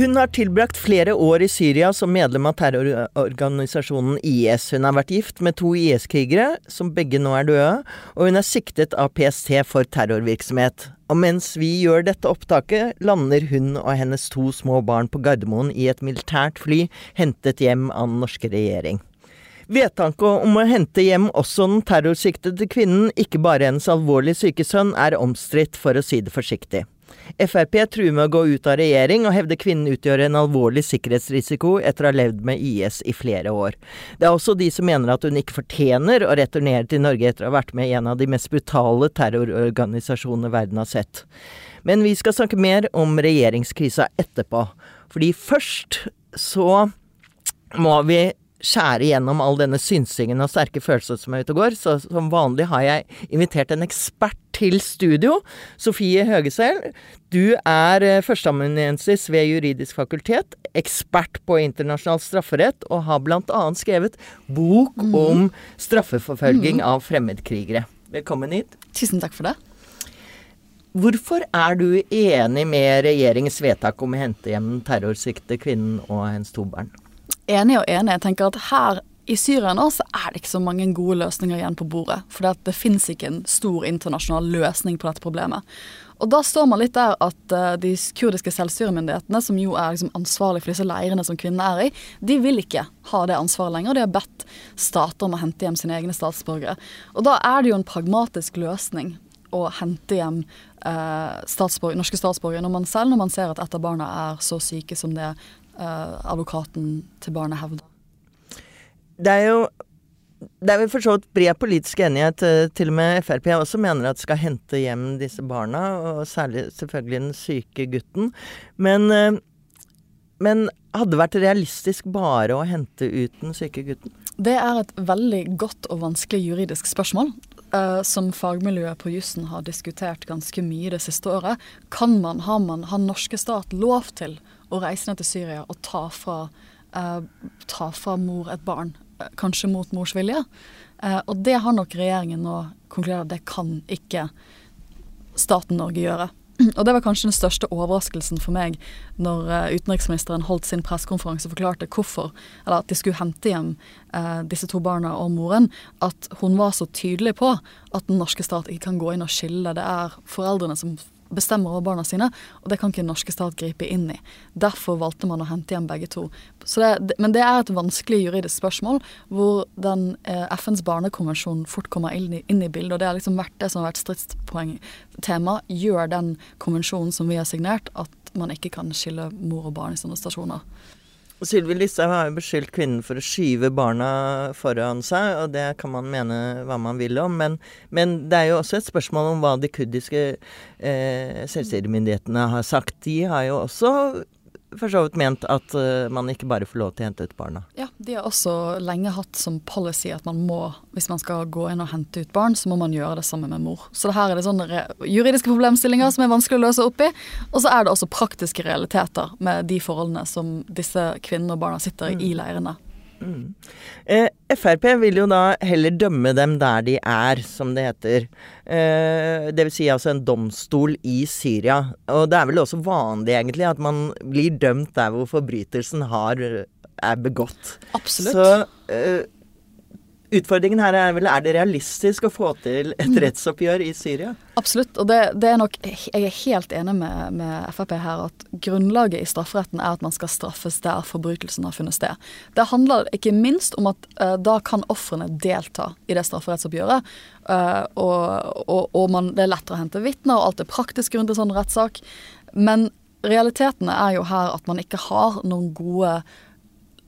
Hun har tilbrakt flere år i Syria som medlem av terrororganisasjonen IS. Hun har vært gift med to IS-krigere, som begge nå er døde, og hun er siktet av PST for terrorvirksomhet. Og mens vi gjør dette opptaket, lander hun og hennes to små barn på Gardermoen i et militært fly hentet hjem av den norske regjering. Vedtaket om å hente hjem også den terrorsiktede kvinnen, ikke bare hennes alvorlig syke sønn, er omstridt, for å si det forsiktig. Frp truer med å gå ut av regjering, og hevder kvinnen utgjør en alvorlig sikkerhetsrisiko etter å ha levd med IS i flere år. Det er også de som mener at hun ikke fortjener å returnere til Norge etter å ha vært med i en av de mest brutale terrororganisasjonene verden har sett. Men vi skal snakke mer om regjeringskrisa etterpå. Fordi først så må vi skjære gjennom all denne synsingen og sterke følelser som er ute og går. Så som vanlig har jeg invitert en ekspert til studio. Sofie Høgesel, du er eh, førsteamanuensis ved Juridisk fakultet, ekspert på internasjonal strafferett, og har bl.a. skrevet bok om straffeforfølging av fremmedkrigere. Velkommen hit. Tusen takk for det. Hvorfor er du enig med regjeringens vedtak om å hente hjem den terrorsiktede kvinnen og hennes to barn? Enig og enig. Jeg tenker at her i Syria nå så er det ikke så mange gode løsninger igjen på bordet. For det, det fins ikke en stor internasjonal løsning på dette problemet. Og da står man litt der at uh, de kurdiske selvstyremyndighetene, som jo er liksom ansvarlig for disse leirene som kvinnene er i, de vil ikke ha det ansvaret lenger. De har bedt stater om å hente hjem sine egne statsborgere. Og da er det jo en pragmatisk løsning å hente hjem uh, statsborger, norske statsborgere når man selv når man ser at et av barna er så syke som det uh, advokaten til barnet hevder. Det er jo det er for så vidt bred politisk enighet. eh, Til og med Frp også mener at skal hente hjem disse barna, og særlig selvfølgelig den syke gutten. Men, eh, men hadde det vært realistisk bare å hente ut den syke gutten? Det er et veldig godt og vanskelig juridisk spørsmål. Uh, som fagmiljøet på jussen har diskutert ganske mye det siste året. Kan man, har man, har norske stat lov til å reise ned til Syria og ta fra, uh, ta fra mor et barn, kanskje mot mors vilje? Eh, og det har nok regjeringen nå konkludert at det kan ikke staten Norge gjøre. Og det var kanskje den største overraskelsen for meg når eh, utenriksministeren holdt sin pressekonferanse og forklarte hvorfor, eller at de skulle hente hjem eh, disse to barna og moren, at hun var så tydelig på at den norske stat ikke kan gå inn og skille. Det er foreldrene som bestemmer over barna sine, og det kan ikke den norske stat gripe inn i. Derfor valgte man å hente hjem begge to. Det, men det er et vanskelig juridisk spørsmål, hvor den eh, FNs barnekonvensjon fort kommer inn i, inn i bildet, og det har liksom vært det som har vært stridspoeng tema. Gjør den konvensjonen som vi har signert, at man ikke kan skille mor og barn i sånne stasjoner. Og Sylvi Listhaug har jo beskyldt kvinnen for å skyve barna foran seg, og det kan man mene hva man vil om, men, men det er jo også et spørsmål om hva de kurdiske eh, selvstyremyndighetene har sagt. De har jo også for så vidt ment at uh, man ikke bare får lov til å hente ut barna. Ja, de har også lenge hatt som policy at man må, hvis man skal gå inn og hente ut barn, så må man gjøre det sammen med mor. Så her er det sånne juridiske problemstillinger som er vanskelig å løse opp i. Og så er det også praktiske realiteter med de forholdene som disse kvinnene og barna sitter i i leirene. Eh, Frp vil jo da heller dømme dem der de er, som det heter. Eh, det vil si altså en domstol i Syria. Og det er vel også vanlig egentlig at man blir dømt der hvor forbrytelsen har, er begått. Absolutt. Så eh, utfordringen her er vel er det realistisk å få til et rettsoppgjør i Syria? Absolutt, og det, det er nok Jeg er helt enig med, med Frp her at grunnlaget i strafferetten er at man skal straffes der forbrytelsen har funnet sted. Det handler ikke minst om at uh, da kan ofrene delta i det strafferettsoppgjøret. Uh, og, og, og man, det er lettere å hente vitner, og alt er praktisk rundt en sånn rettssak. Men realitetene er jo her at man ikke har noen gode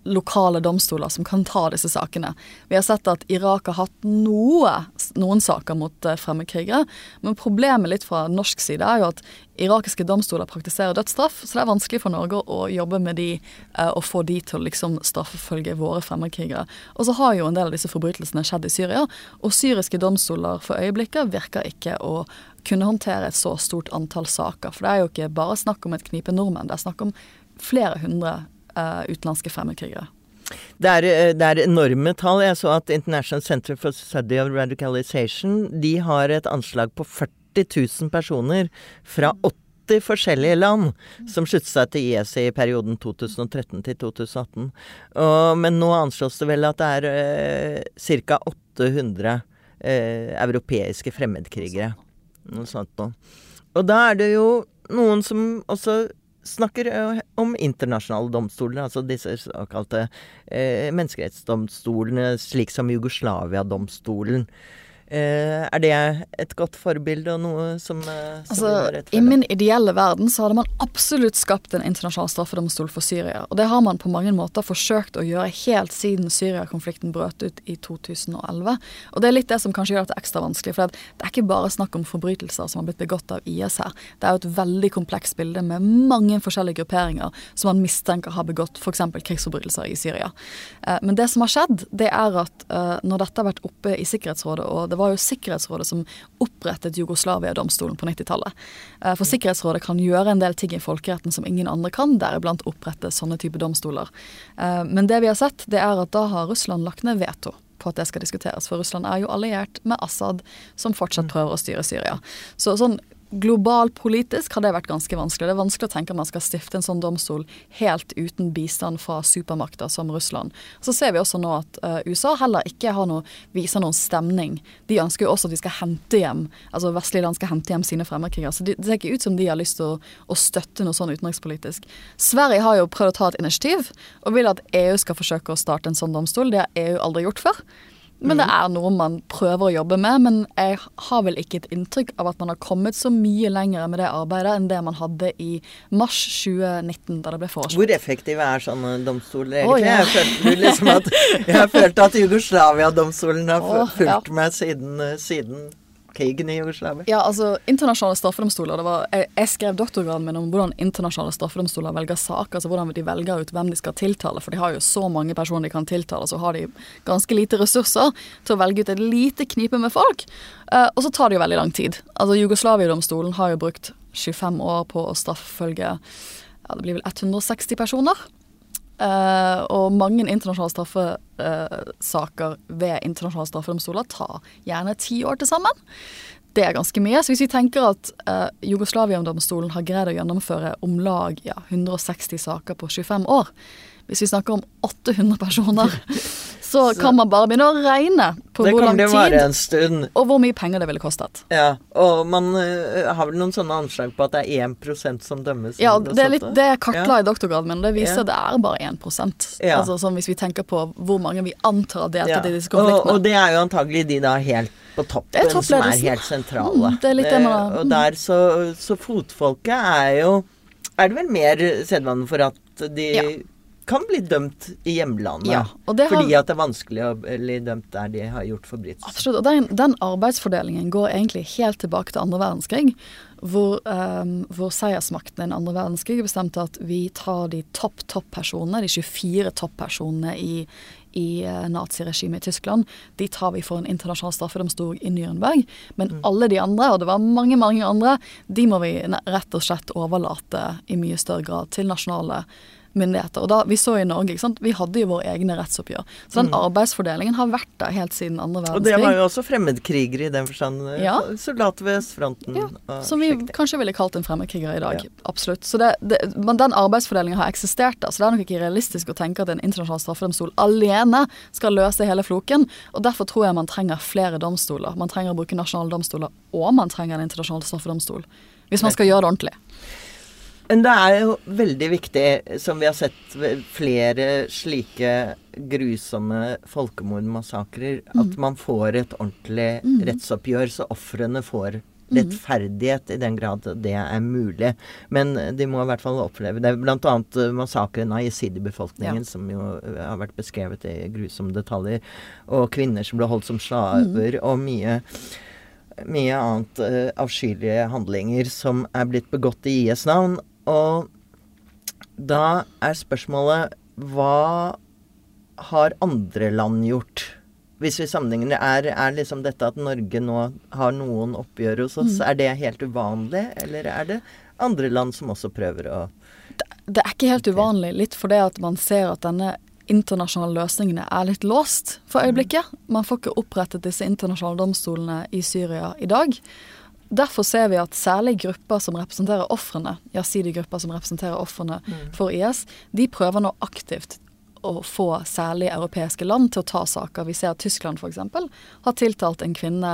lokale domstoler som kan ta disse sakene. Vi har sett at Irak har hatt noe, noen saker mot uh, fremmedkrigere, men problemet litt fra norsk side er jo at irakiske domstoler praktiserer dødsstraff, så det er vanskelig for Norge å jobbe med de uh, og få de til å liksom straffefølge våre fremmedkrigere. Og så har jo en del av disse forbrytelsene skjedd i Syria, og syriske domstoler for øyeblikket virker ikke å kunne håndtere et så stort antall saker. For det er jo ikke bare snakk om et knipe nordmenn, det er snakk om flere hundre uh, utenlandske fremmedkrigere. Det er, eh, det er, enorme tall. Jeg så at International Center for Study of Radicalization de har et anslag på 40 000 personer fra 80 forskjellige land som sluttet seg til IS i perioden 2013 til 2018. Og, men nå anslås det vel at det er eh, ca. 800 eh, europeiske fremmedkrigere. Noe sånt noe. Og da er det jo noen som også snakker om internasjonale domstoler, altså disse såkalte eh, menneskerettsdomstolene, slik som Jugoslavia-domstolen. Eh, er det et godt forbilde og noe som, uh, som altså, I min ideelle verden så hadde man absolutt skapt en internasjonal straffedomstol for Syria. Og det har man på mange måter forsøkt å gjøre helt siden Syria-konflikten brøt ut i 2011. Og det er litt det som kanskje gjør dette ekstra vanskelig. For det er ikke bare snakk om forbrytelser som har blitt begått av IS her. Det er jo et veldig komplekst bilde med mange forskjellige grupperinger som man mistenker har begått f.eks. krigsforbrytelser i Syria. Uh, men det som har skjedd, det er at når dette har vært oppe i Sikkerhetsrådet, og det var var jo Sikkerhetsrådet som opprettet Jugoslavia-domstolen på 90-tallet. Eh, for Sikkerhetsrådet kan gjøre en del ting i folkeretten som ingen andre kan, deriblant opprette sånne type domstoler. Eh, men det vi har sett, det er at da har Russland lagt ned veto på at det skal diskuteres. For Russland er jo alliert med Assad, som fortsatt mm. prøver å styre Syria. Så sånn Globalpolitisk har det vært ganske vanskelig. Det er vanskelig å tenke at man skal stifte en sånn domstol helt uten bistand fra supermakter som Russland. Så ser vi også nå at uh, USA heller ikke noe, viser noen stemning. De ønsker jo også at de skal hente hjem altså vestlige land skal hente hjem sine fremmedkrigere. Så det ser ikke ut som de har lyst til å, å, støtte noe sånn utenrikspolitisk. Sverige har jo prøvd å ta et initiativ og vil at EU skal forsøke å starte en sånn domstol. Det har EU aldri gjort før. Men det mm. er noe man prøver å jobbe med. Men jeg har vel ikke et inntrykk av at man har kommet så mye lenger med det arbeidet enn det man hadde i mars 2019, da det ble foreslått. Hvor effektive er sånne domstoler egentlig? Oh, ja. Jeg følte liksom at, jeg følte at Jugoslavia-domstolen har fulgt ja. meg siden, siden krigen i Jugoslavia? Ja, altså internasjonale straffedomstoler var, jeg, jeg skrev doktorgraden min om hvordan internasjonale straffedomstoler velger saker. altså Hvordan de velger ut hvem de skal tiltale. For de har jo så mange personer de kan tiltale, så har de ganske lite ressurser til å velge ut et lite knipe med folk. Uh, og så tar det jo veldig lang tid. Altså Jugoslavia-domstolen har jo brukt 25 år på å straffefølge ja, det blir vel 160 personer. Uh, og mange internasjonale straffesaker ved internasjonale straffedomstoler tar gjerne ti år til sammen. Det er ganske mye. Så hvis vi tenker at uh, Jugoslavia-domstolen har greid å gjennomføre om lag ja, 160 saker på 25 år, hvis vi snakker om 800 personer så, kan man bare begynne å regne på hvor lang tid og hvor mye penger det ville kostet. Ja, og man uh, har vel noen sånne anslag på at det er 1% som dømmes? Ja, det er litt det jeg kartla ja. i doktorgraden min, det viser ja. det er bare 1 ja. Altså sånn hvis vi tenker på hvor mange vi antar har deltatt i disse konfliktene. Og, og, det er jo antagelig de da helt på toppen er som er helt sentrale. Mm, det er litt det man. Mm. Og der så, så fotfolket er jo Er det vel mer sedvane for at de kan bli dømt i hjemlandet. Ja, har, fordi at det er vanskelig å bli dømt der de har gjort forbrytelser. Absolutt. Og den, den, arbeidsfordelingen går egentlig helt tilbake til andre verdenskrig. Hvor, um, hvor seiersmakten i andre verdenskrig bestemte at vi tar de topp topp-personene, de 24 topp-personene i, i uh, naziregimet i Tyskland, de tar vi for en internasjonal straffedomstol i Nürnberg. Men mm. alle de andre, og det var mange, mange andre, de må vi rett og slett overlate i mye større grad til nasjonale myndigheter. Og da, Vi så i Norge, ikke sant? vi hadde jo våre egne rettsoppgjør. Så den mm. arbeidsfordelingen har vært der helt siden andre verdenskrig. Og det var jo også fremmedkrigere i den forstand. Eh, ja. Soldater ved østfronten. Ja, som vi kanskje ville kalt en fremmedkriger i dag. Ja. Absolutt. Så det, det, men den arbeidsfordelingen har eksistert der, så det er nok ikke realistisk å tenke at en internasjonal straffedomstol alene skal løse hele floken. Og derfor tror jeg man trenger flere domstoler. Man trenger å bruke nasjonale domstoler, og man trenger en internasjonal straffedomstol. Hvis man skal gjøre det ordentlig. Men det er jo veldig viktig, som vi har sett flere slike grusomme folkemordmassakrer, mm. at man får et ordentlig mm. rettsoppgjør, så ofrene får rettferdighet i den grad det er mulig. Men de må i hvert fall oppleve det. Blant annet eh, massakren av jesidibefolkningen, Ja. som jo eh, har vært beskrevet i grusomme detaljer. Og kvinner som ble holdt som slaver, og mye mye annet uh, avskyelige handlinger som er blitt begått i IS navn. Og da er spørsmålet hva har andre land gjort? Hvis vi sammenligner, er, er liksom dette at Norge nå har noen oppgjør hos oss, er det helt uvanlig? Eller er det andre land som også prøver å Det er ikke helt uvanlig, litt fordi at man ser at denne internasjonale løsningene er litt låst for øyeblikket. Man får ikke opprettet disse internasjonale domstolene i Syria i dag. Derfor ser vi at særlig grupper som representerer ofrene, jasidi-grupper som representerer ofrene for IS, de prøver nå aktivt å få særlig europeiske land til å ta saker. Vi ser at Tyskland f.eks. har tiltalt en kvinne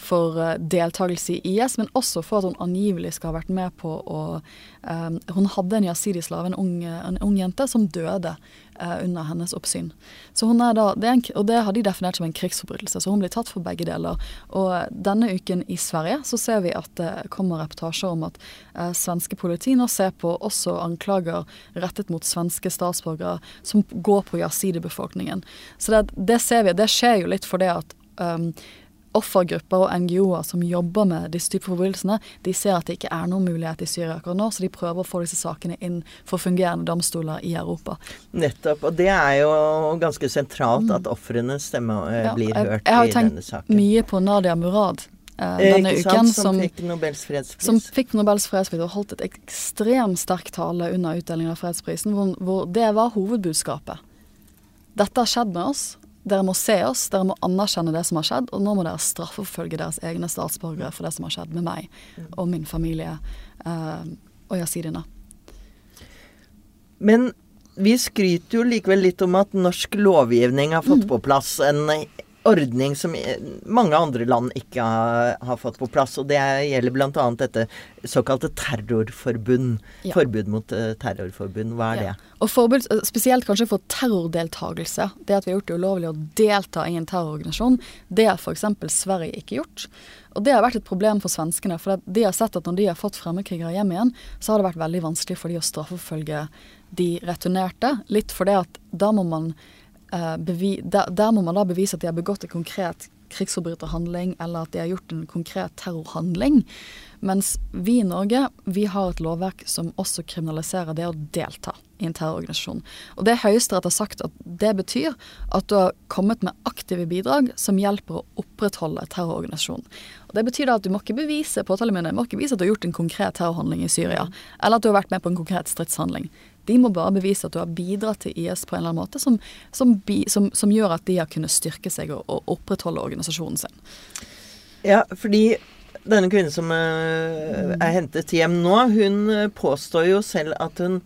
for eh, deltakelse i IS, men også for at hun angivelig skal ha vært med på å um, Hun hadde en jasidi-slave, en, ung- en ung jente, som døde under hennes oppsyn. Så hun er da, det er en, og det har de definert som en krigsforbrytelse, så hun blir tatt for begge deler. Og denne uken i Sverige så ser vi at det kommer reportasjer om at eh, svenske politi nå ser på også anklager rettet mot svenske statsborgere som går på jasidi-befolkningen. Så det, det ser vi, det skjer jo litt fordi at um, offergrupper og NGO-er som jobber med disse typer forbrytelsene, de ser at det ikke er noen mulighet i Syria akkurat nå, så de prøver å få disse sakene inn for fungerende domstoler i Europa. Nettopp. Og det er jo ganske sentralt at ofrenes stemme eh, Ja, blir jeg, hørt jeg har i tenkt denne saken. mye på Nadia Murad eh, Eh, denne uken, sant? Som, som, fikk Nobels fredspris. som fikk Nobels fredspris og holdt et ekstremt sterk tale under utdelingen av fredsprisen, hvor, hvor det var hovedbudskapet. Dette har skjedd med oss. Dere må se oss, dere må anerkjenne det som har skjedd, og nå må dere straffeforfølge deres egne statsborgere for det som har skjedd med meg og min familie eh, og jasidiene. Men vi skryter jo likevel litt om at norsk lovgivning har Mm. fått på plass en ordning som eh, mange andre land ikke har, har fått på plass. Og det gjelder bl.a. dette såkalte terrorforbund. Ja. Forbud mot uh, terrorforbund. Hva er Ja. det? Og forbud, spesielt kanskje for terrordeltakelse. Det at vi har gjort det ulovlig å delta i en terrororganisasjon, det har f.eks. Sverige ikke gjort. Og det har vært et problem for svenskene. For de har sett at når de har fått fremmedkrigere hjem igjen, så har det vært veldig vanskelig for de å straffeforfølge de returnerte. Litt fordi at da må man eh, bevi, der, der må man da bevise at de har begått en konkret krigsforbryterhandling, eller at de har gjort en konkret terrorhandling. Mens vi i Norge vi har et lovverk som også kriminaliserer det å delta i en terrororganisasjon. Og det Høyesterett har sagt at det betyr at du har kommet med aktive bidrag som hjelper å opprettholde terrororganisasjonen. Og Det betyr da at du må ikke bevise påtalemyndigheten må ikke bevise at du har gjort en konkret terrorhandling i Syria, eller at du har vært med på en konkret stridshandling. De må bare bevise at du har bidratt til IS på en eller annen måte som, som, bi, som, som gjør at de har kunnet styrke seg og, og opprettholde organisasjonen sin. Ja, fordi denne kvinnen som eh, er hentet hjem nå, hun eh, påstår jo selv at hun,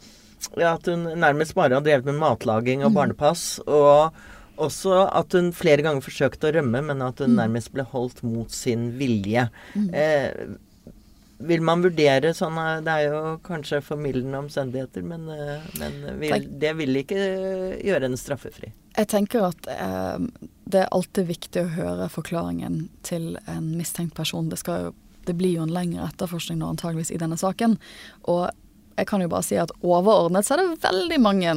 at hun nærmest bare har drevet med matlaging og barnepass. Og også at hun flere ganger forsøkte å rømme, men at hun nærmest ble holdt mot sin vilje. Eh, vil man vurdere sånn eh, Det er jo kanskje formildende omstendigheter, men, eh, men vil, Tenk- det vil ikke gjøre en straffefri. Jeg tenker at eh, det er alltid viktig å høre forklaringen til en mistenkt person. Det, skal jo, det blir jo en lengre etterforskning nå antageligvis i denne saken. Og jeg kan jo bare si at overordnet så er det veldig mange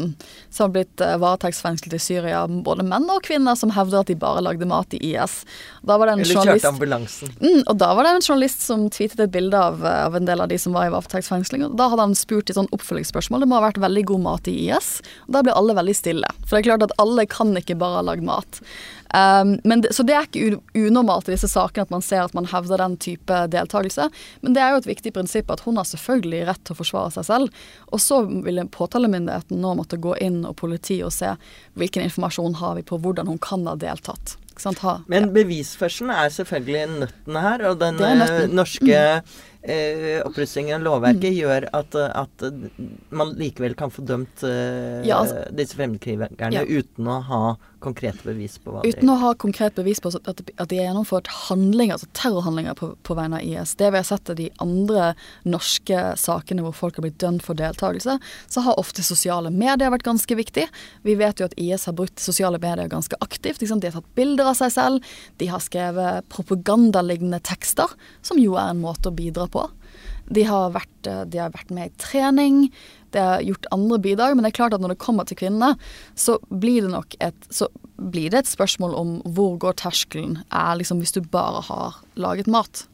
som har blitt eh, varetektsfengslet i Syria, både menn og kvinner, som hevder at de bare lagde mat i IS. Da var det en Eller kjørte ambulansen. Mm, og da var det en journalist som tweetet et bilde av, eh, av en del av de som var i varetektsfengsling. og Da hadde han spurt i sånn oppfølgingsspørsmål. Det må ha vært veldig god mat i IS. Og da ble alle veldig stille. For det er klart at alle kan ikke bare ha lagd mat. Um, men det, så det er ikke unormalt i disse sakene at man ser at man hevder den type deltakelse. Men det er jo et viktig prinsipp at hun har selvfølgelig rett til å forsvare seg selv. Og så vil påtalemyndigheten nå måtte gå inn og politi og se hvilken informasjon har vi på hvordan hun kan ha deltatt. Ha, Men bevisførselen er selvfølgelig nøtten her, og den norske er nøtten. Eh, opprustningen av lovverket Mm. gjør at, eh, at eh, man likevel kan få dømt eh, Ja, altså- disse fremmedkrigerne Ja. uten å ha konkrete bevis på hva Uten å ha konkret bevis på at, at de har gjennomført handlinger, altså terrorhandlinger på, på vegne av IS. Det vi har sett av de andre norske sakene hvor folk har blitt dømt for deltakelse, så har ofte sosiale medier vært ganske viktig. Vi vet jo at IS har brukt sosiale medier ganske aktivt. Liksom. De har tatt bilder av seg selv. De har skrevet propagandalignende tekster, som jo er en måte å bidra på. De har vært, eh, de har vært med i trening, de har gjort andre bidrag, men det er klart at når det kommer til kvinnene, så blir det nok et, blir det et spørsmål om hvor går terskelen. Er liksom hvis du bare har laget mat,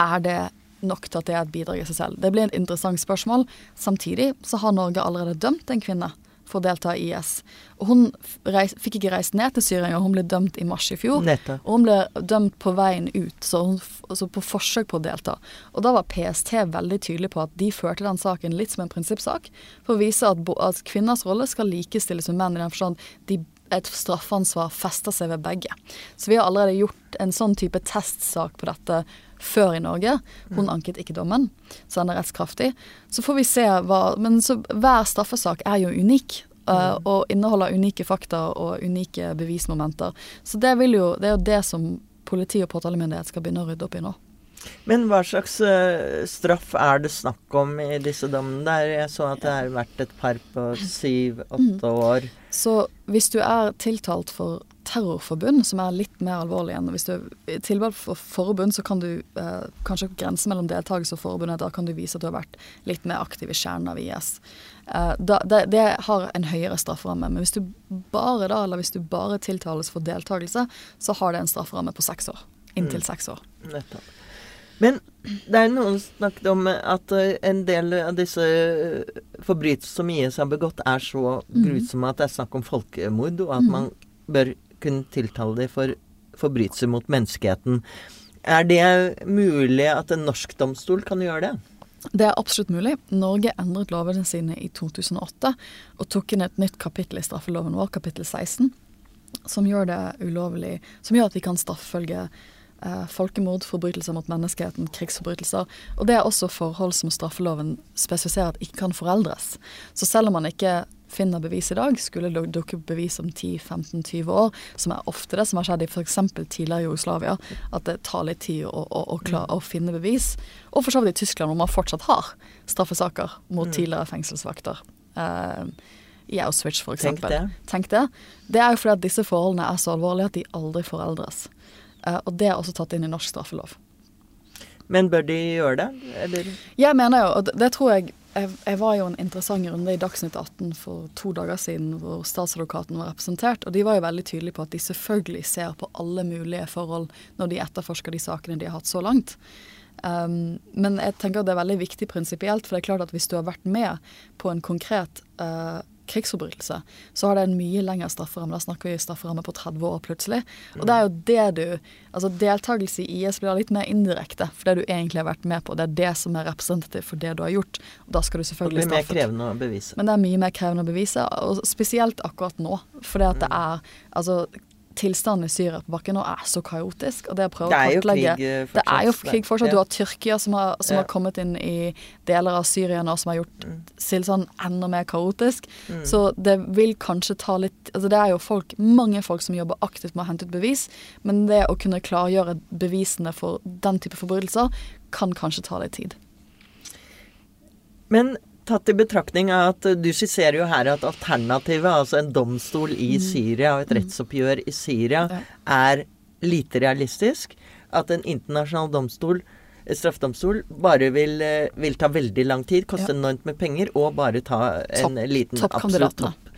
er det nok til at det er et bidrag i seg selv? Det blir et interessant spørsmål. Samtidig så har Norge allerede dømt en kvinne for å delta i IS. Og hun reis, fikk ikke reist ned til Syria engang, hun ble dømt i mars i fjor. Nettopp. Og hun ble dømt på veien ut, så hun, altså på forsøk på å delta. Og da var PST veldig tydelig på at de førte den saken litt som en prinsippsak, for å vise at, at kvinners rolle skal likestilles med menn, i den forstand de, et straffansvar fester seg ved begge. Så vi har allerede gjort en sånn type testsak på dette før i Norge. Hun anket ikke dommen, så den er rettskraftig. Så får vi se hva Men så hver straffesak er jo unik. Uh, og inneholder unike fakta og unike bevismomenter. Så det, vil jo, det er jo det som politi og påtalemyndighet skal begynne å rydde opp i nå. Men hva slags uh, straff er det snakk om i disse dommene? Der jeg så at det har vært et par på syv-åtte Mm. år. Så hvis du er tiltalt for terrorforbund, som er litt mer alvorlig enn hvis du er tilvalgt for forbund, så kan du eh, kanskje grense mellom deltakelse og forbund, da kan du vise at du har vært litt mer aktiv i kjernen av IS. Eh, da, det, det har en høyere strafferamme. Men hvis du bare da, eller hvis du bare tiltales for deltakelse, så har det en strafferamme på seks år. Inntil seks år. Nettopp. Men det er noen som snakket om at eh, en del av disse eh, forbrytelser som IS har begått, er så grusomme at det er snakk om folkemord, og at man bør kunne tiltale dem for forbrytelser mot menneskeheten. Er det mulig at en norsk domstol kan gjøre det? Det er absolutt mulig. Norge endret lovene sine i 2008 og tok inn et nytt kapittel i straffeloven vår, kapittel 16, som gjør det ulovlig Som gjør at vi kan straffølge eh, folkemord, forbrytelser mot menneskeheten, krigsforbrytelser. Og det er også forhold som straffeloven spesifiserer at ikke kan foreldres. Så selv om man ikke finner bevis i dag, skulle det dukke opp bevis om 10-15-20 år, som er ofte det som har skjedd i f.eks. tidligere Jugoslavia, at det tar litt tid å, å, å, klare, å finne bevis. Og for så vidt i Tyskland, hvor man fortsatt har straffesaker mot tidligere fengselsvakter. Uh, I Auschwitz, f.eks. Tenk det. Tenk det. Det er jo fordi at disse forholdene er så alvorlige at de aldri foreldres. Uh, og det er også tatt inn i norsk straffelov. Men bør de gjøre det, eller? Jeg mener jo, og det, tror jeg, jeg var jo en interessant runde i Dagsnytt 18 for to dager siden hvor statsadvokaten var representert, og de var jo veldig tydelige på at de selvfølgelig ser på alle mulige forhold når de etterforsker de sakene de har hatt så langt. Um, men jeg tenker at det er veldig viktig prinsipielt, for det er klart at hvis du har vært med på en konkret uh, krigsforbrytelse, så har det en mye lengre strafferamme. Da snakker vi strafferamme på 30 år plutselig. Og det er jo det du Altså deltakelse i IS blir litt mer indirekte for det du egentlig har vært med på. Det er det som er representativt for det du har gjort. Og da skal du Det selvfølgelig blir mer krevende å bevise. Men det er mye mer krevende å bevise, og spesielt akkurat nå. For det at det Mm. er Altså, tilstanden i Syria på bakken nå er så kaotisk, og det Det er jo kartlegge krig, fortsatt. Det er jo krig fortsatt. Ja. Du har Tyrkia som har, som Ja. har kommet inn i deler av Syria nå, som har gjort Mm. tilstanden enda mer kaotisk. Så det vil kanskje ta litt Altså det er jo folk, mange folk som jobber aktivt med å hente ut bevis, men det å kunne klargjøre bevisene for den type forbrytelser kan kanskje ta litt tid. Men tatt i betraktning at eh, du skisserer jo her at alternativet, altså en domstol i Syria og et rettsoppgjør i Syria, er lite realistisk. At en internasjonal domstol, straffedomstol, bare vil, eh, vil ta veldig lang tid, koste Ja. enormt med penger, og bare ta en Topp- liten toppkandidatene. absolutt topp.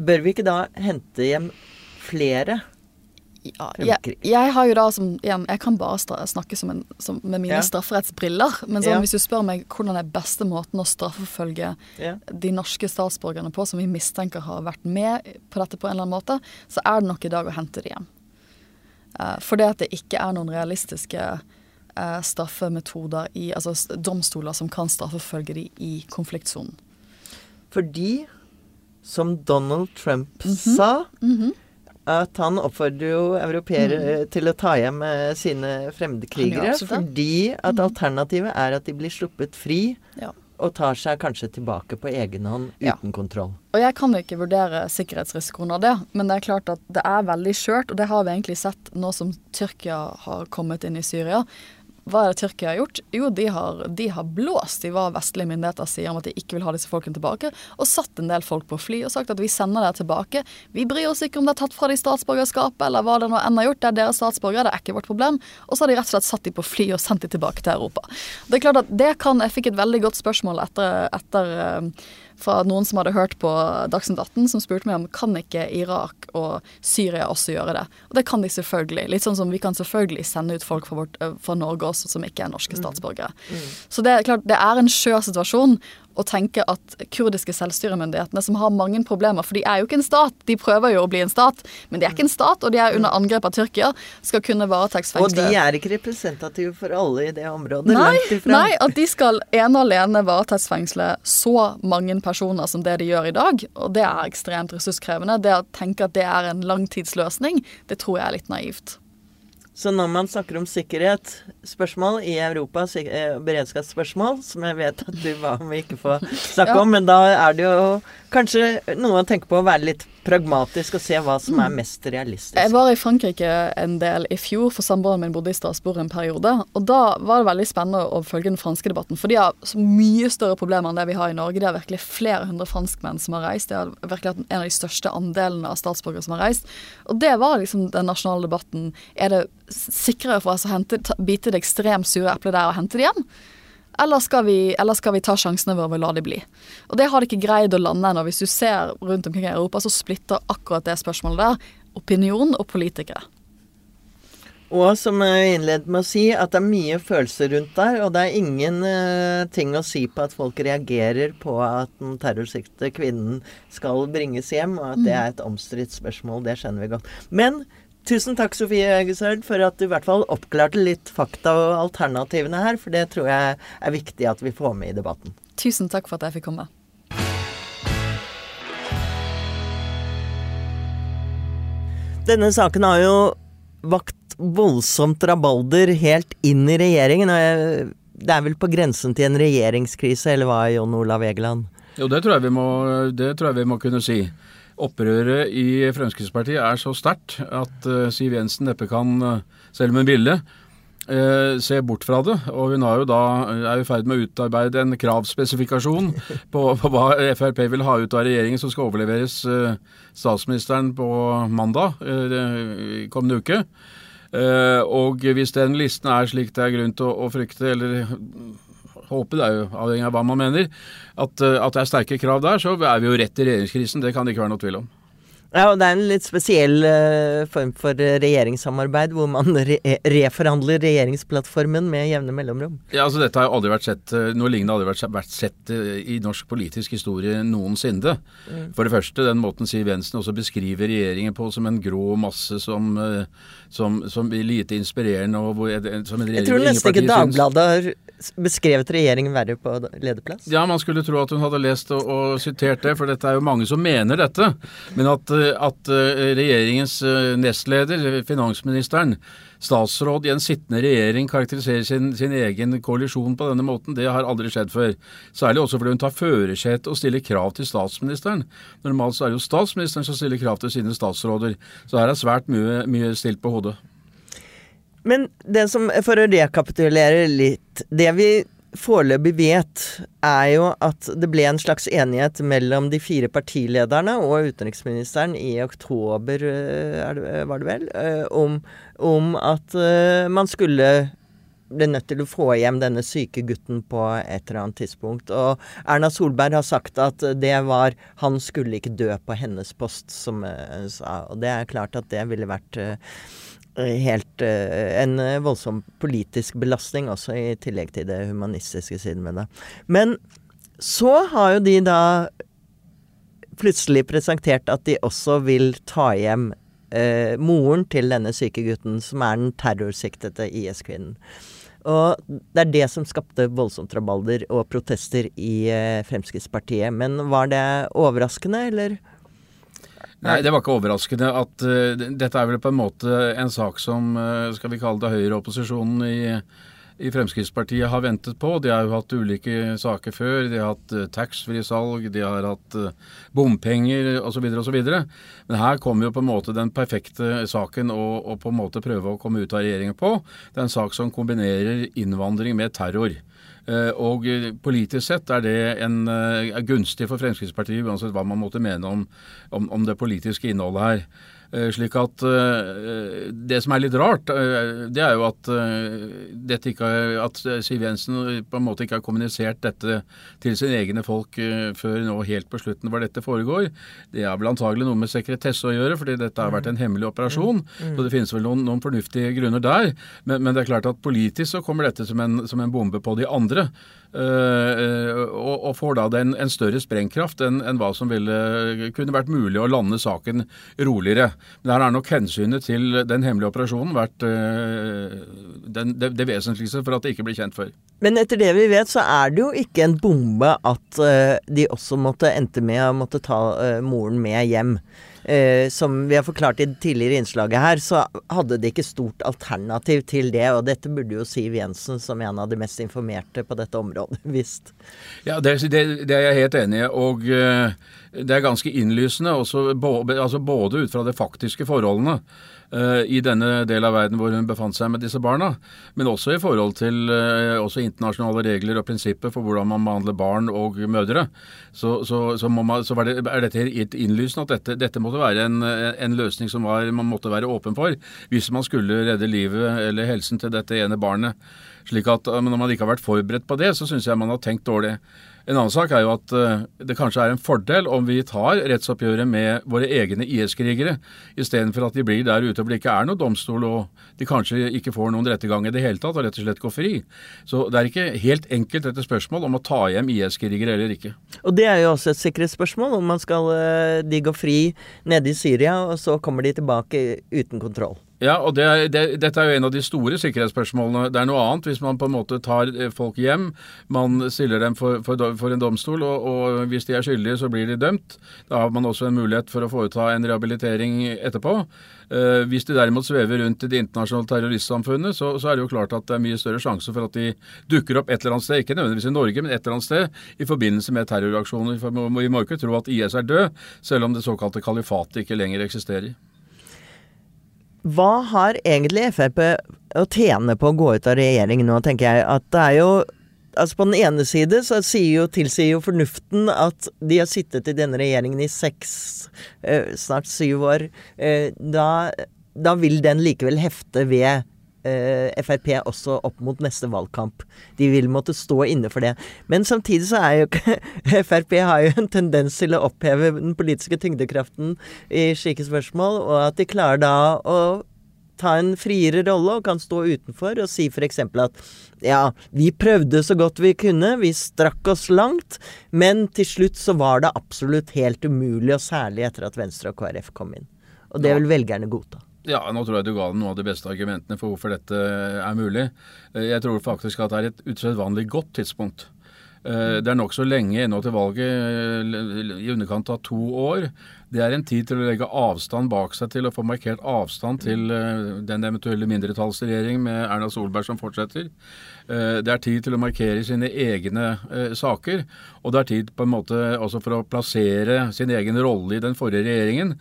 Bør vi ikke da hente hjem flere? Ja, jeg, jeg har jo da som igjen, Jeg kan bare snakke som en, som, med mine Ja. strafferettsbriller. Men sånn, Ja. hvis du spør meg hvordan er beste måten å straffeforfølge Ja. de norske statsborgerne på, som vi mistenker har vært med på dette på en eller annen måte, så er det nok i dag å hente det hjem. Uh, fordi at det ikke er noen realistiske uh, straffemetoder i Altså domstoler som kan straffeforfølge de i konfliktsonen. Fordi, som Donald Trump Mhm. sa at han oppfordrer jo europeere Mm. til å ta hjem eh, sine fremmedkrigere, fordi at alternativet er at de blir sluppet fri Ja. og tar seg kanskje tilbake på egen hånd Ja. uten kontroll. Og jeg kan ikke vurdere sikkerhetsrisikoen av det, men det er klart at det er veldig skjørt, og det har vi egentlig sett nå som Tyrkia har kommet inn i Syria. Hva er det Tyrkia har gjort? Jo, de har, de har blåst i hva vestlige myndigheter sier om at de ikke vil ha disse folkene tilbake, og satt en del folk på fly og sagt at vi sender dere tilbake. Vi bryr oss ikke om det er tatt fra de statsborgerskapet, eller hva det nå enn har gjort. Det er deres statsborgere, det er ikke vårt problem. Og så har de rett og slett satt de på fly og sendt de tilbake til Europa. Det er klart at det kan Jeg fikk et veldig godt spørsmål etter, etter eh, fra noen som hadde hørt på Dagsnytt 18, som spurte meg om kan ikke Irak og Syria også gjøre det. Og det kan de selvfølgelig. Litt sånn som vi kan selvfølgelig sende ut folk fra, vårt, øh, fra Norge også som ikke er norske statsborgere. Så det er klart, det er en skjør situasjon å tenke at kurdiske selvstyremyndighetene, som har mange problemer, for de er jo ikke en stat, de prøver jo å bli en stat, men de er ikke en stat, og de er under angrep av Tyrkia, skal kunne Og de er ikke representative for alle i det området. Nei, langt ifra. nei, at de skal ene og alene varetektsfengsle så mange personer som det de gjør i dag, og det er ekstremt ressurskrevende. Det å tenke at det er en langtidsløsning, det tror jeg er litt naivt. Så når man snakker om sikkerhetsspørsmål i Europa, sik- eh, beredskapsspørsmål, som jeg vet at du ba om vi ikke får snakke Ja. om, men da er det jo kanskje noe å tenke på å være litt pragmatisk og se hva som er mest realistisk. Jeg var i Frankrike en del i fjor, for samboeren min bodde i Strasbourg en periode. Og da var det veldig spennende å følge den franske debatten, for de har så mye større problemer enn det vi har i Norge. Det er virkelig flere hundre franskmenn som har reist. Det har virkelig hatt en av de største andelene av statsborgere som har reist. Og det var liksom den nasjonale debatten. Er det sikrere for oss å hente, ta, bite det ekstremt sure eplet der og hente det hjem? Eller skal, vi, eller skal vi ta sjansene våre og la de bli? Og det har de ikke greid å lande ennå. Hvis du ser rundt omkring i Europa, så splitter akkurat det spørsmålet der opinion og politikere. Og som jeg innledet med å si, at det er mye følelser rundt der. Og det er ingen uh, ting å si på at folk reagerer på at den terrorsiktede kvinnen skal bringes hjem, og at det er et omstridt spørsmål. Det skjønner vi godt. Men tusen takk, Sofie Øgesøld, for at du i hvert fall oppklarte litt fakta og alternativene her. For det tror jeg er viktig at vi får med i debatten. Tusen takk for at jeg fikk komme. Denne saken har jo vakt voldsomt rabalder helt inn i regjeringen. og jeg, Det er vel på grensen til en regjeringskrise, eller hva, Jon Olav Egeland? Jo, det tror, jeg vi må, det tror jeg vi må kunne si. Opprøret i Fremskrittspartiet er så sterkt at eh, Siv Jensen neppe kan, eh, selv om hun ville, eh, se bort fra det. Og hun jo da, er i ferd med å utarbeide en kravspesifikasjon på, på hva Frp vil ha ut av regjeringen som skal overleveres statsministeren på mandag kommende uke. Og hvis den listen er slik det er grunn til å, å frykte, eller håpe, det er jo avhengig av hva man mener, at, eh, at det er sterke krav der, så er vi jo rett i regjeringskrisen. Det kan det ikke være noe tvil om. Ja, og det er en litt spesiell uh, form for eh, regjeringssamarbeid, hvor man re reforhandler regjeringsplattformen med jevne mellomrom. Ja, altså Dette har aldri vært sett, eh, noe lignende har aldri vært, sett i norsk politisk historie noensinne. For det første, den måten Siv Jensen også beskriver regjeringen på som en grå masse som, som, som blir lite inspirerende. og hvor, som en regjering Jeg tror nesten ikke Dagbladet har beskrevet regjeringen verre på lederplass. Ja, man skulle tro at hun hadde lest og, og sitert det, for dette er jo mange som mener dette. Men at, at eh, regjeringens eh, nestleder, finansministeren, statsråd i en sittende regjering karakteriserer sin, sin egen koalisjon på denne måten, det har aldri skjedd før. Særlig også fordi hun tar førersetet og stiller krav til statsministeren. Normalt så er det jo statsministeren som stiller krav til sine statsråder. Så her er svært mye, mye stilt på hodet. Men det som, for å rekapitulere litt Det vi foreløpig vet, er jo at det ble en slags enighet mellom de fire partilederne og utenriksministeren i oktober, eh, det, var det vel, eh, om, om at eh, man skulle ble nødt til å få hjem denne syke gutten på et eller annet tidspunkt. Og Erna Solberg har sagt at det var Han skulle ikke dø på hennes post, som hun sa. Og det er klart at det ville vært eh, helt eh, en voldsom politisk belastning også, i tillegg til det humanistiske siden med det. Men så har jo de da plutselig presentert at de også vil ta hjem eh, moren til denne syke gutten, som er den terrorsiktede IS-kvinnen. Og det er det som skapte voldsomt rabalder og protester i eh, Fremskrittspartiet. Men var det overraskende, eller? Nei, det var ikke overraskende at uh, dette er vel på en måte en sak som, uh, skal vi kalle det høyreopposisjonen i, i Fremskrittspartiet har ventet på. De har jo hatt ulike saker før. De har hatt uh, taxfree-salg, de har hatt uh, bompenger osv. osv. Men her kommer jo på en måte den perfekte saken å, å på en måte prøve å komme ut av regjeringen på. Det er en sak som kombinerer innvandring med terror. Eh, og politisk sett er det en, er gunstig for Fremskrittspartiet, uansett hva man måtte mene om, om, om det politiske innholdet her. Eh, slik at eh, Det som er litt rart, eh, det er jo at, ikke, at Siv Jensen på en måte ikke har kommunisert dette til sine egne folk før nå helt på slutten hvor dette foregår. Det har vel antagelig noe med sekretesse å gjøre, fordi dette har vært en hemmelig operasjon. Mm. Mm. Så det finnes vel noen, noen fornuftige grunner der. Men, men, det er klart at politisk så kommer dette som en, som en bombe på de andre. Uh, og, og, får da den, en større sprengkraft enn, enn hva som ville kunne vært mulig å lande saken roligere. Men her har nok hensynet til den hemmelige operasjonen vært uh, den, det, det, vesentligste for at det ikke blir kjent før. Men etter det vi vet, så er det jo ikke en bombe at de også måtte endte med å måtte ta moren med hjem. Eh, som vi har forklart i det tidligere innslaget her, så hadde de ikke stort alternativ til det. Og dette burde jo Siv Jensen, som en av de mest informerte på dette området, visst. Ja, det, det, det er jeg helt enig i. Og uh, det er ganske innlysende, også, både, altså både ut fra de faktiske forholdene. Eh, i denne del av verden hvor hun befant seg med disse barna, men også i forhold til også internasjonale regler og prinsipper for hvordan man behandler barn og mødre. Så, så, så, man, så det, er dette helt innlysende at dette, dette måtte være en, en, løsning som var, man måtte være åpen for hvis man skulle redde livet eller helsen til dette ene barnet. Slik at Når man ikke har vært forberedt på det, så syns jeg man har tenkt dårlig. En annen sak er jo at uh, det kanskje er en fordel om vi tar rettsoppgjøret med våre egne IS-krigere, istedenfor at de blir der ute hvor det ikke er noen domstol og de kanskje ikke får noen rettergang i det hele tatt og rett og slett går fri. Så det er ikke helt enkelt dette spørsmål om å ta hjem IS-krigere eller ikke. Og det er jo også et sikkerhetsspørsmål, om man skal uh, de gå fri nede i Syria, og så kommer de tilbake uten kontroll. Ja, og det, det, dette er jo en av de store sikkerhetsspørsmålene. Det er noe annet hvis man på en måte tar eh, folk hjem, man stiller dem for, for, for en domstol, og, og, hvis de er skyldige, så blir de dømt. Da har man også en mulighet for å foreta en rehabilitering etterpå. Uh, hvis de derimot svever rundt i det internasjonale terroristsamfunnet, så, så, er det jo klart at det er mye større sjanse for at de dukker opp et eller annet sted, ikke nødvendigvis i Norge, men et eller annet sted i forbindelse med terroraksjoner. For vi må ikke tro at IS er død, selv om det såkalte kalifatet ikke lenger eksisterer. Hva har egentlig Frp å tjene på å gå ut av regjering nå, tenker jeg. At det er jo Altså På den ene side så jo, tilsier jo fornuften at de har sittet i denne regjeringen i seks, eh, snart syv år. Eh, da, da, vil den likevel hefte ved Frp også opp mot neste valgkamp. De vil måtte stå inne for det. Men samtidig så er jo ikke Frp har jo en tendens til å oppheve den politiske tyngdekraften i slike spørsmål, og at de klarer da å ta en friere rolle og kan stå utenfor og si f.eks. at ja, vi prøvde så godt vi kunne, vi strakk oss langt, men til slutt så var det absolutt helt umulig, og særlig etter at Venstre og KrF kom inn. Og det vil velgerne godta. Ja, nå tror jeg du ga dem noen av de beste argumentene for hvorfor dette er mulig. Jeg tror faktisk at det er et usedvanlig godt tidspunkt. Eh, det er nokså lenge ennå til valget, eh, i underkant av to år. Det er en tid til å legge avstand bak seg til å få markert avstand til den eventuelle mindretallsregjering med Erna Solberg som fortsetter. Uh, det er tid til å markere sine egne uh, saker, og det er tid på en måte også for å plassere sin egen rolle i den forrige regjeringen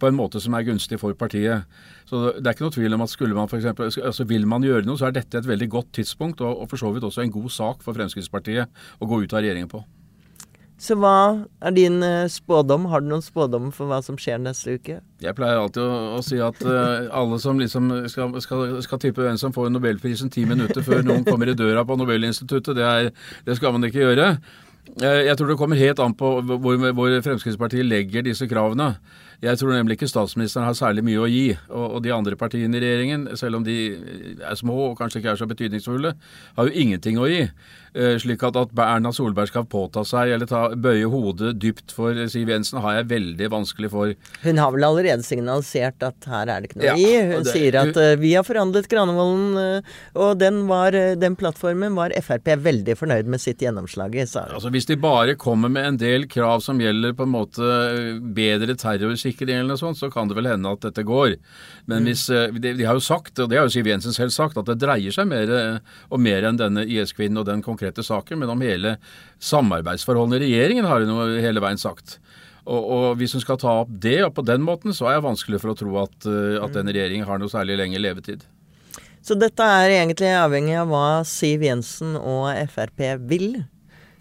på en måte som er gunstig for partiet. Så Det er ikke noe tvil om at skulle man for eksempel, altså vil man gjøre noe, så er dette et veldig godt tidspunkt, og, og for så vidt også en god sak for Fremskrittspartiet å gå ut av regjeringen på. Så hva er din uh, spådom? Har du noen spådom for hva som skjer neste uke? Jeg pleier alltid å, å si at uh, alle som liksom skal, skal, skal tippe hvem som får Nobelprisen ti minutter før noen kommer i døra på Nobelinstituttet, det, er, det skal man ikke gjøre. Uh, jeg tror det kommer helt an på hvor, hvor Fremskrittspartiet legger disse kravene. Jeg tror nemlig ikke statsministeren har særlig mye å gi. Og, og, de andre partiene i regjeringen, selv om de er små og kanskje ikke er så betydningsfulle, har jo ingenting å gi. Eh, slik at, at Erna Solberg skal påta seg eller ta, bøye hodet dypt for Siv Jensen, har jeg veldig vanskelig for. Hun har vel allerede signalisert at her er det ikke noe ja, i. Hun det, sier at uh, vi har forhandlet Granevolden, uh, og den, var, den, plattformen var Frp veldig fornøyd med sitt gjennomslag i. Altså, hvis de bare kommer med en del krav som gjelder på en måte bedre terrorsikkerhet i eller noe sånt, så kan det vel hende at dette går. Men hvis eh, de, de har jo sagt, og det har jo Siv Jensen selv sagt, at det dreier seg mer og mer enn denne IS-kvinnen og den konkrete saken, men om hele samarbeidsforholdene i regjeringen, har hun hele veien sagt. Og, og, hvis hun skal ta opp det og på den måten, så er jeg vanskelig for å tro at, at den regjeringen har noe særlig lengre levetid. Så dette er egentlig avhengig av hva Siv Jensen og Frp vil?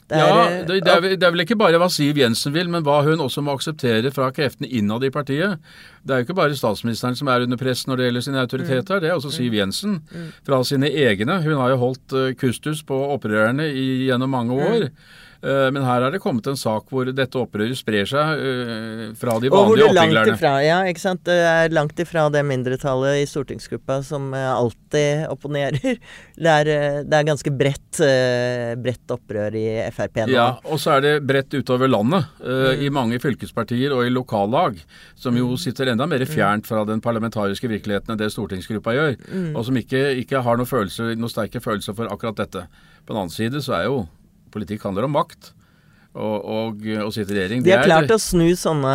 Det er, ja, det, det, er, det, er, vel ikke bare hva Siv Jensen vil, men hva hun også må akseptere fra kreftene innad i partiet. Det er jo ikke bare statsministeren som er under press når det gjelder sine autoriteter, mm. det er også Siv mm. Jensen mm. fra sine egne. Hun har jo holdt eh, kustus på opprørerne i, gjennom mange år. Eh, men her er det kommet en sak hvor dette opprøret sprer seg uh, fra de vanlige oppviglerne. Ja, ikke sant. Det er langt ifra det mindretallet i stortingsgruppa som uh, alltid opponerer. Det er, det er ganske bredt, bredt, opprør i Frp nå. Ja, og så er det bredt utover landet. Mm. I mange fylkespartier og i lokallag, som jo mm. sitter enda mer fjernt fra den parlamentariske virkeligheten enn det stortingsgruppa gjør. Mm. Og som ikke, ikke har noen, følelse, noen sterke følelser for akkurat dette. På den annen side så er jo politikk handler om makt. Og, og, og sitte i regjering. De har klart å snu sånne,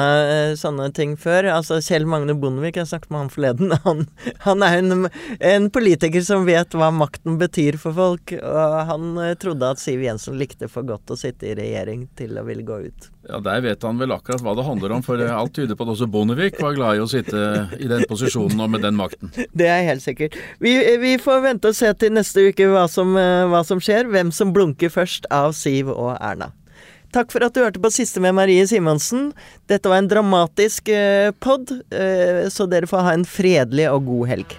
sånne, ting før. Altså Kjell Magne Bondevik, jeg snakket med han forleden. Han, han er en, en, politiker som vet hva makten betyr for folk. Og han eh, trodde at Siv Jensen likte for godt å sitte i regjering til å ville gå ut. Ja, Der vet han vel akkurat hva det handler om, for alt tyder på at også Bondevik var glad i å sitte i den posisjonen og med den makten. Det er helt sikkert. Vi, vi får vente og se til neste uke hva som, eh, hva som skjer. Hvem som blunker først av Siv og Erna. Takk for at du hørte på Siste med Marie Simonsen. Dette var en dramatisk eh, pod, eh, så dere får ha en fredelig og god helg.